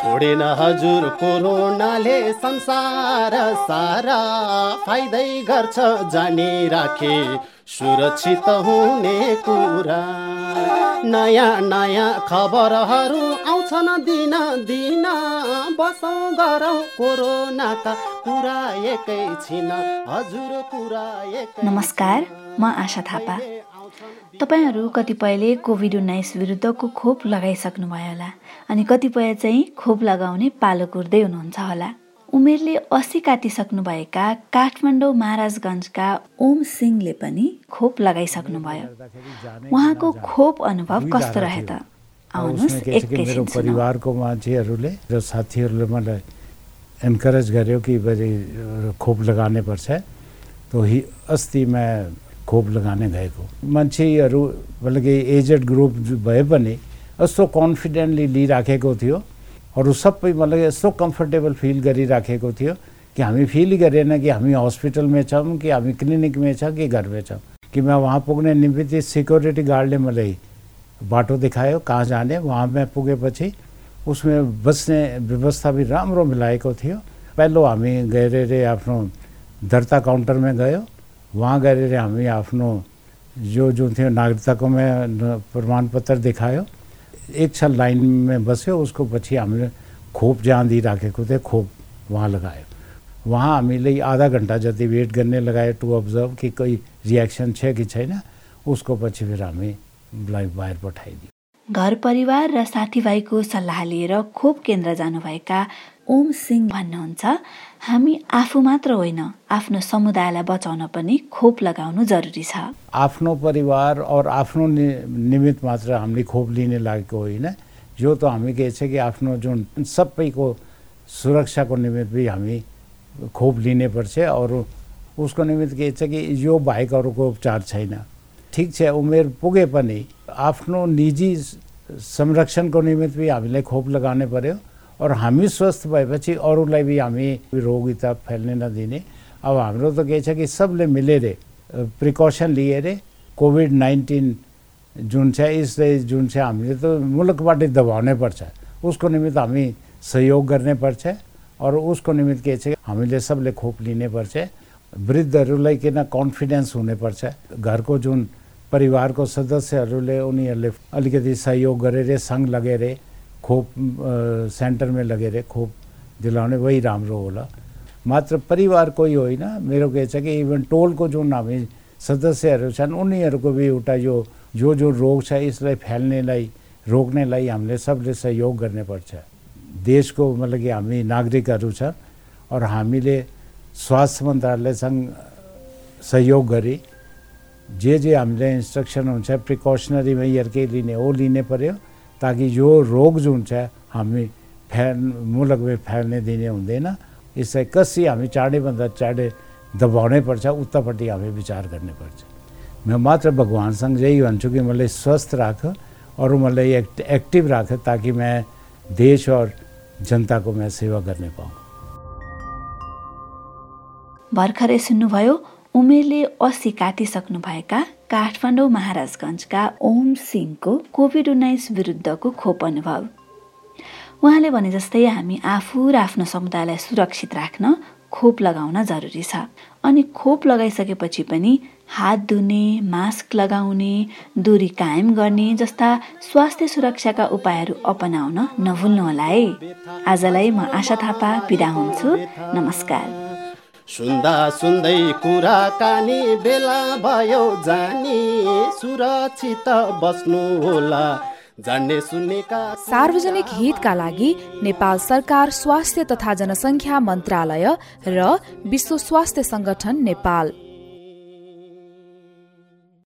छोडेन हजुर कोरोनाले संसार सारा फाइदै गर्छ जानी राखे। सुरक्षित हुने कुरा। नयाँ नयाँ खबरहरू आउँछन् दिन दिन। बसौँ गरौँ कोरोनाका कुरा एकैछिन हजुर कुरा एक। नमस्कार म आशा थापा। तपाईँहरू कतिपयले कोभिड उन्नाइस विरुद्धको खोप लगाइसक्नुभयो होला अनि कतिपय चाहिँ खोप लगाउने पालो कुर्दै हुनुहुन्छ होला। उमेरले अस्सी काटिसक्नुभएका काठमाडौँ महाराजगञ्जका ओम सिंहले पनि खोप लगाइसक्नुभयो। उहाँको खोप अनुभव कस्तो रहे त? मेरो परिवारको मान्छेहरूले र साथीहरूले मलाई एन्करेज गर्यो कि खोप लगाने पर्छ। तो ही अस्ति मैं खोप लगाने गएको मतलब कि एजेड ग्रुप भए पनि यस्तो कन्फिडेन्टली लिइराखेको थियो अरू सबै मतलब यस्तो कम्फर्टेबल फिल गरिराखेको थियो, कि हामी फिल गरेन कि हामी हस्पिटलमा छौँ कि हामी क्लिनिकमा छ कि घरमै छौँ कि मैं वहाँ पुग्ने निमित्त सिक्योरिटी गार्डले मलाई बाटो देखायो, कहाँ जाने, वहाँ वहाँमा पुगेपछि उसमें बस्ने व्यवस्था भी राम्रो मिलाएको थियो। हामी गएर आफ्नो दर्ता काउन्टरमा गयो वहाँ गएर हमें आफ्नो जो जो थियो नागरिकताकोमा प्रमाणपत्र देखायो। एक छल में बस्यो उसको पछि हामीले खोप जहाँ दिइराखेको थियो खोप वहाँ लगायो। वहाँ हामीले आधा घन्टा जति वेट गर्ने लगायो टु अब्जर्भ कि कोही रियाक्सन छ कि छैन उसको पछि फेरि हामीलाई बाहिर पठाइदियो घर परिवार र साथीभाइको सल्लाह लिएर खोप केन्द्र जानुभएका ओम सिंह भन्नुहुन्छ हामी आफू मात्र होइन आफ्नो समुदायलाई बचाउन पनि खोप लगाउनु जरुरी छ। आफ्नो परिवार और आफ्नो निमित्त मात्र हामीले खोप लिने लागेको होइन। जो त हामी के छ कि आफ्नो जुन सबैको सुरक्षाको निमित्त पनि हामी खोप लिने पर्छ अरू उसको निमित्त के छ कि यो बाहेक अरूको उपचार छैन। ठिक छ उमेर पुगे पनि आफ्नो निजी संरक्षणको निमित्त पनि हामीले खोप लगाउनै पर्यो। और हामी स्वस्थ भएपछि अरूलाई भी हामी रोगिता फैल्ने नदिने अब हाम्रो त के कि सबले मिलेर प्रिकसन लिएर कोभिड नाइन्टिन जुन छ यसले जुन छ हामीले त मुलुकबाटै दबाउनै उसको निमित्त हामी सहयोग गर्ने पर्छ और उसको निमित्त के छ हामीले सबले खोप लिने पर्छ वृद्धहरूलाई किन कन्फिडेन्स हुनेपर्छ घरको जुन परिवारको सदस्यहरूले उनीहरूले अलिकति सहयोग गरेर सङ्घ लगेर खोप सेन्टरमा लगेर खोप दिलाउने वही राम्रो होला मात्र परिवारकै होइन मेरो के छ कि इभन टोलको जुन हामी सदस्यहरू छन् उनीहरूको भी यो जो जो रोग छ यसलाई फैल्नेलाई रोक्नेलाई हामीले सबले सहयोग गर्नुपर्छ देशको मतलब कि हामी नागरिकहरू छ और हामीले स्वास्थ्य मन्त्रालयसँग सहयोग गरी जे जे हमें हामीले इन्स्ट्रक्सन हुन्छ प्रिकसनरी मेजर लिने हो लिने पर्यो ताकि जो रोग जुन छ हामी फैल मुलुकमा फैल्ने दिने यसलाई कसरी हामी चाँडैभन्दा चाँडै दबाउनै पर्छ उतापट्टि हामी विचार पर्छ म मात्र भगवान्सँग यही भन्छु कि मलाई स्वस्थ राख अरू मलाई एक्ट एक्टिभ राख ताकि मैं देश और जनता को मैं सेवा करने पाऊँ। भर्खरै सुन्नुभयो उमेरले अस्सी काटिसक्नुभएका काठमाडौँ महाराजगञ्जका ओम सिंहको कोभिड उन्नाइस विरुद्धको खोप अनुभव। उहाँले भने जस्तै हामी आफू र आफ्नो समुदायलाई सुरक्षित राख्न खोप लगाउन जरुरी छ। अनि खोप लगाइसकेपछि पनि हात धुने मास्क लगाउने दूरी कायम गर्ने जस्ता स्वास्थ्य सुरक्षाका उपायहरू अपनाउन नभुल्नुहोला है। आजलाई म आशा थापा बिदा हुन्छु। नमस्कार। सुन्दा सुन्दै कुराकानी बेला भयो जानी सुरक्षित बस्नु होला। सार्वजनिक हितका लागि नेपाल सरकार स्वास्थ्य तथा जनसङ्ख्या मन्त्रालय र विश्व स्वास्थ्य सङ्गठन नेपाल।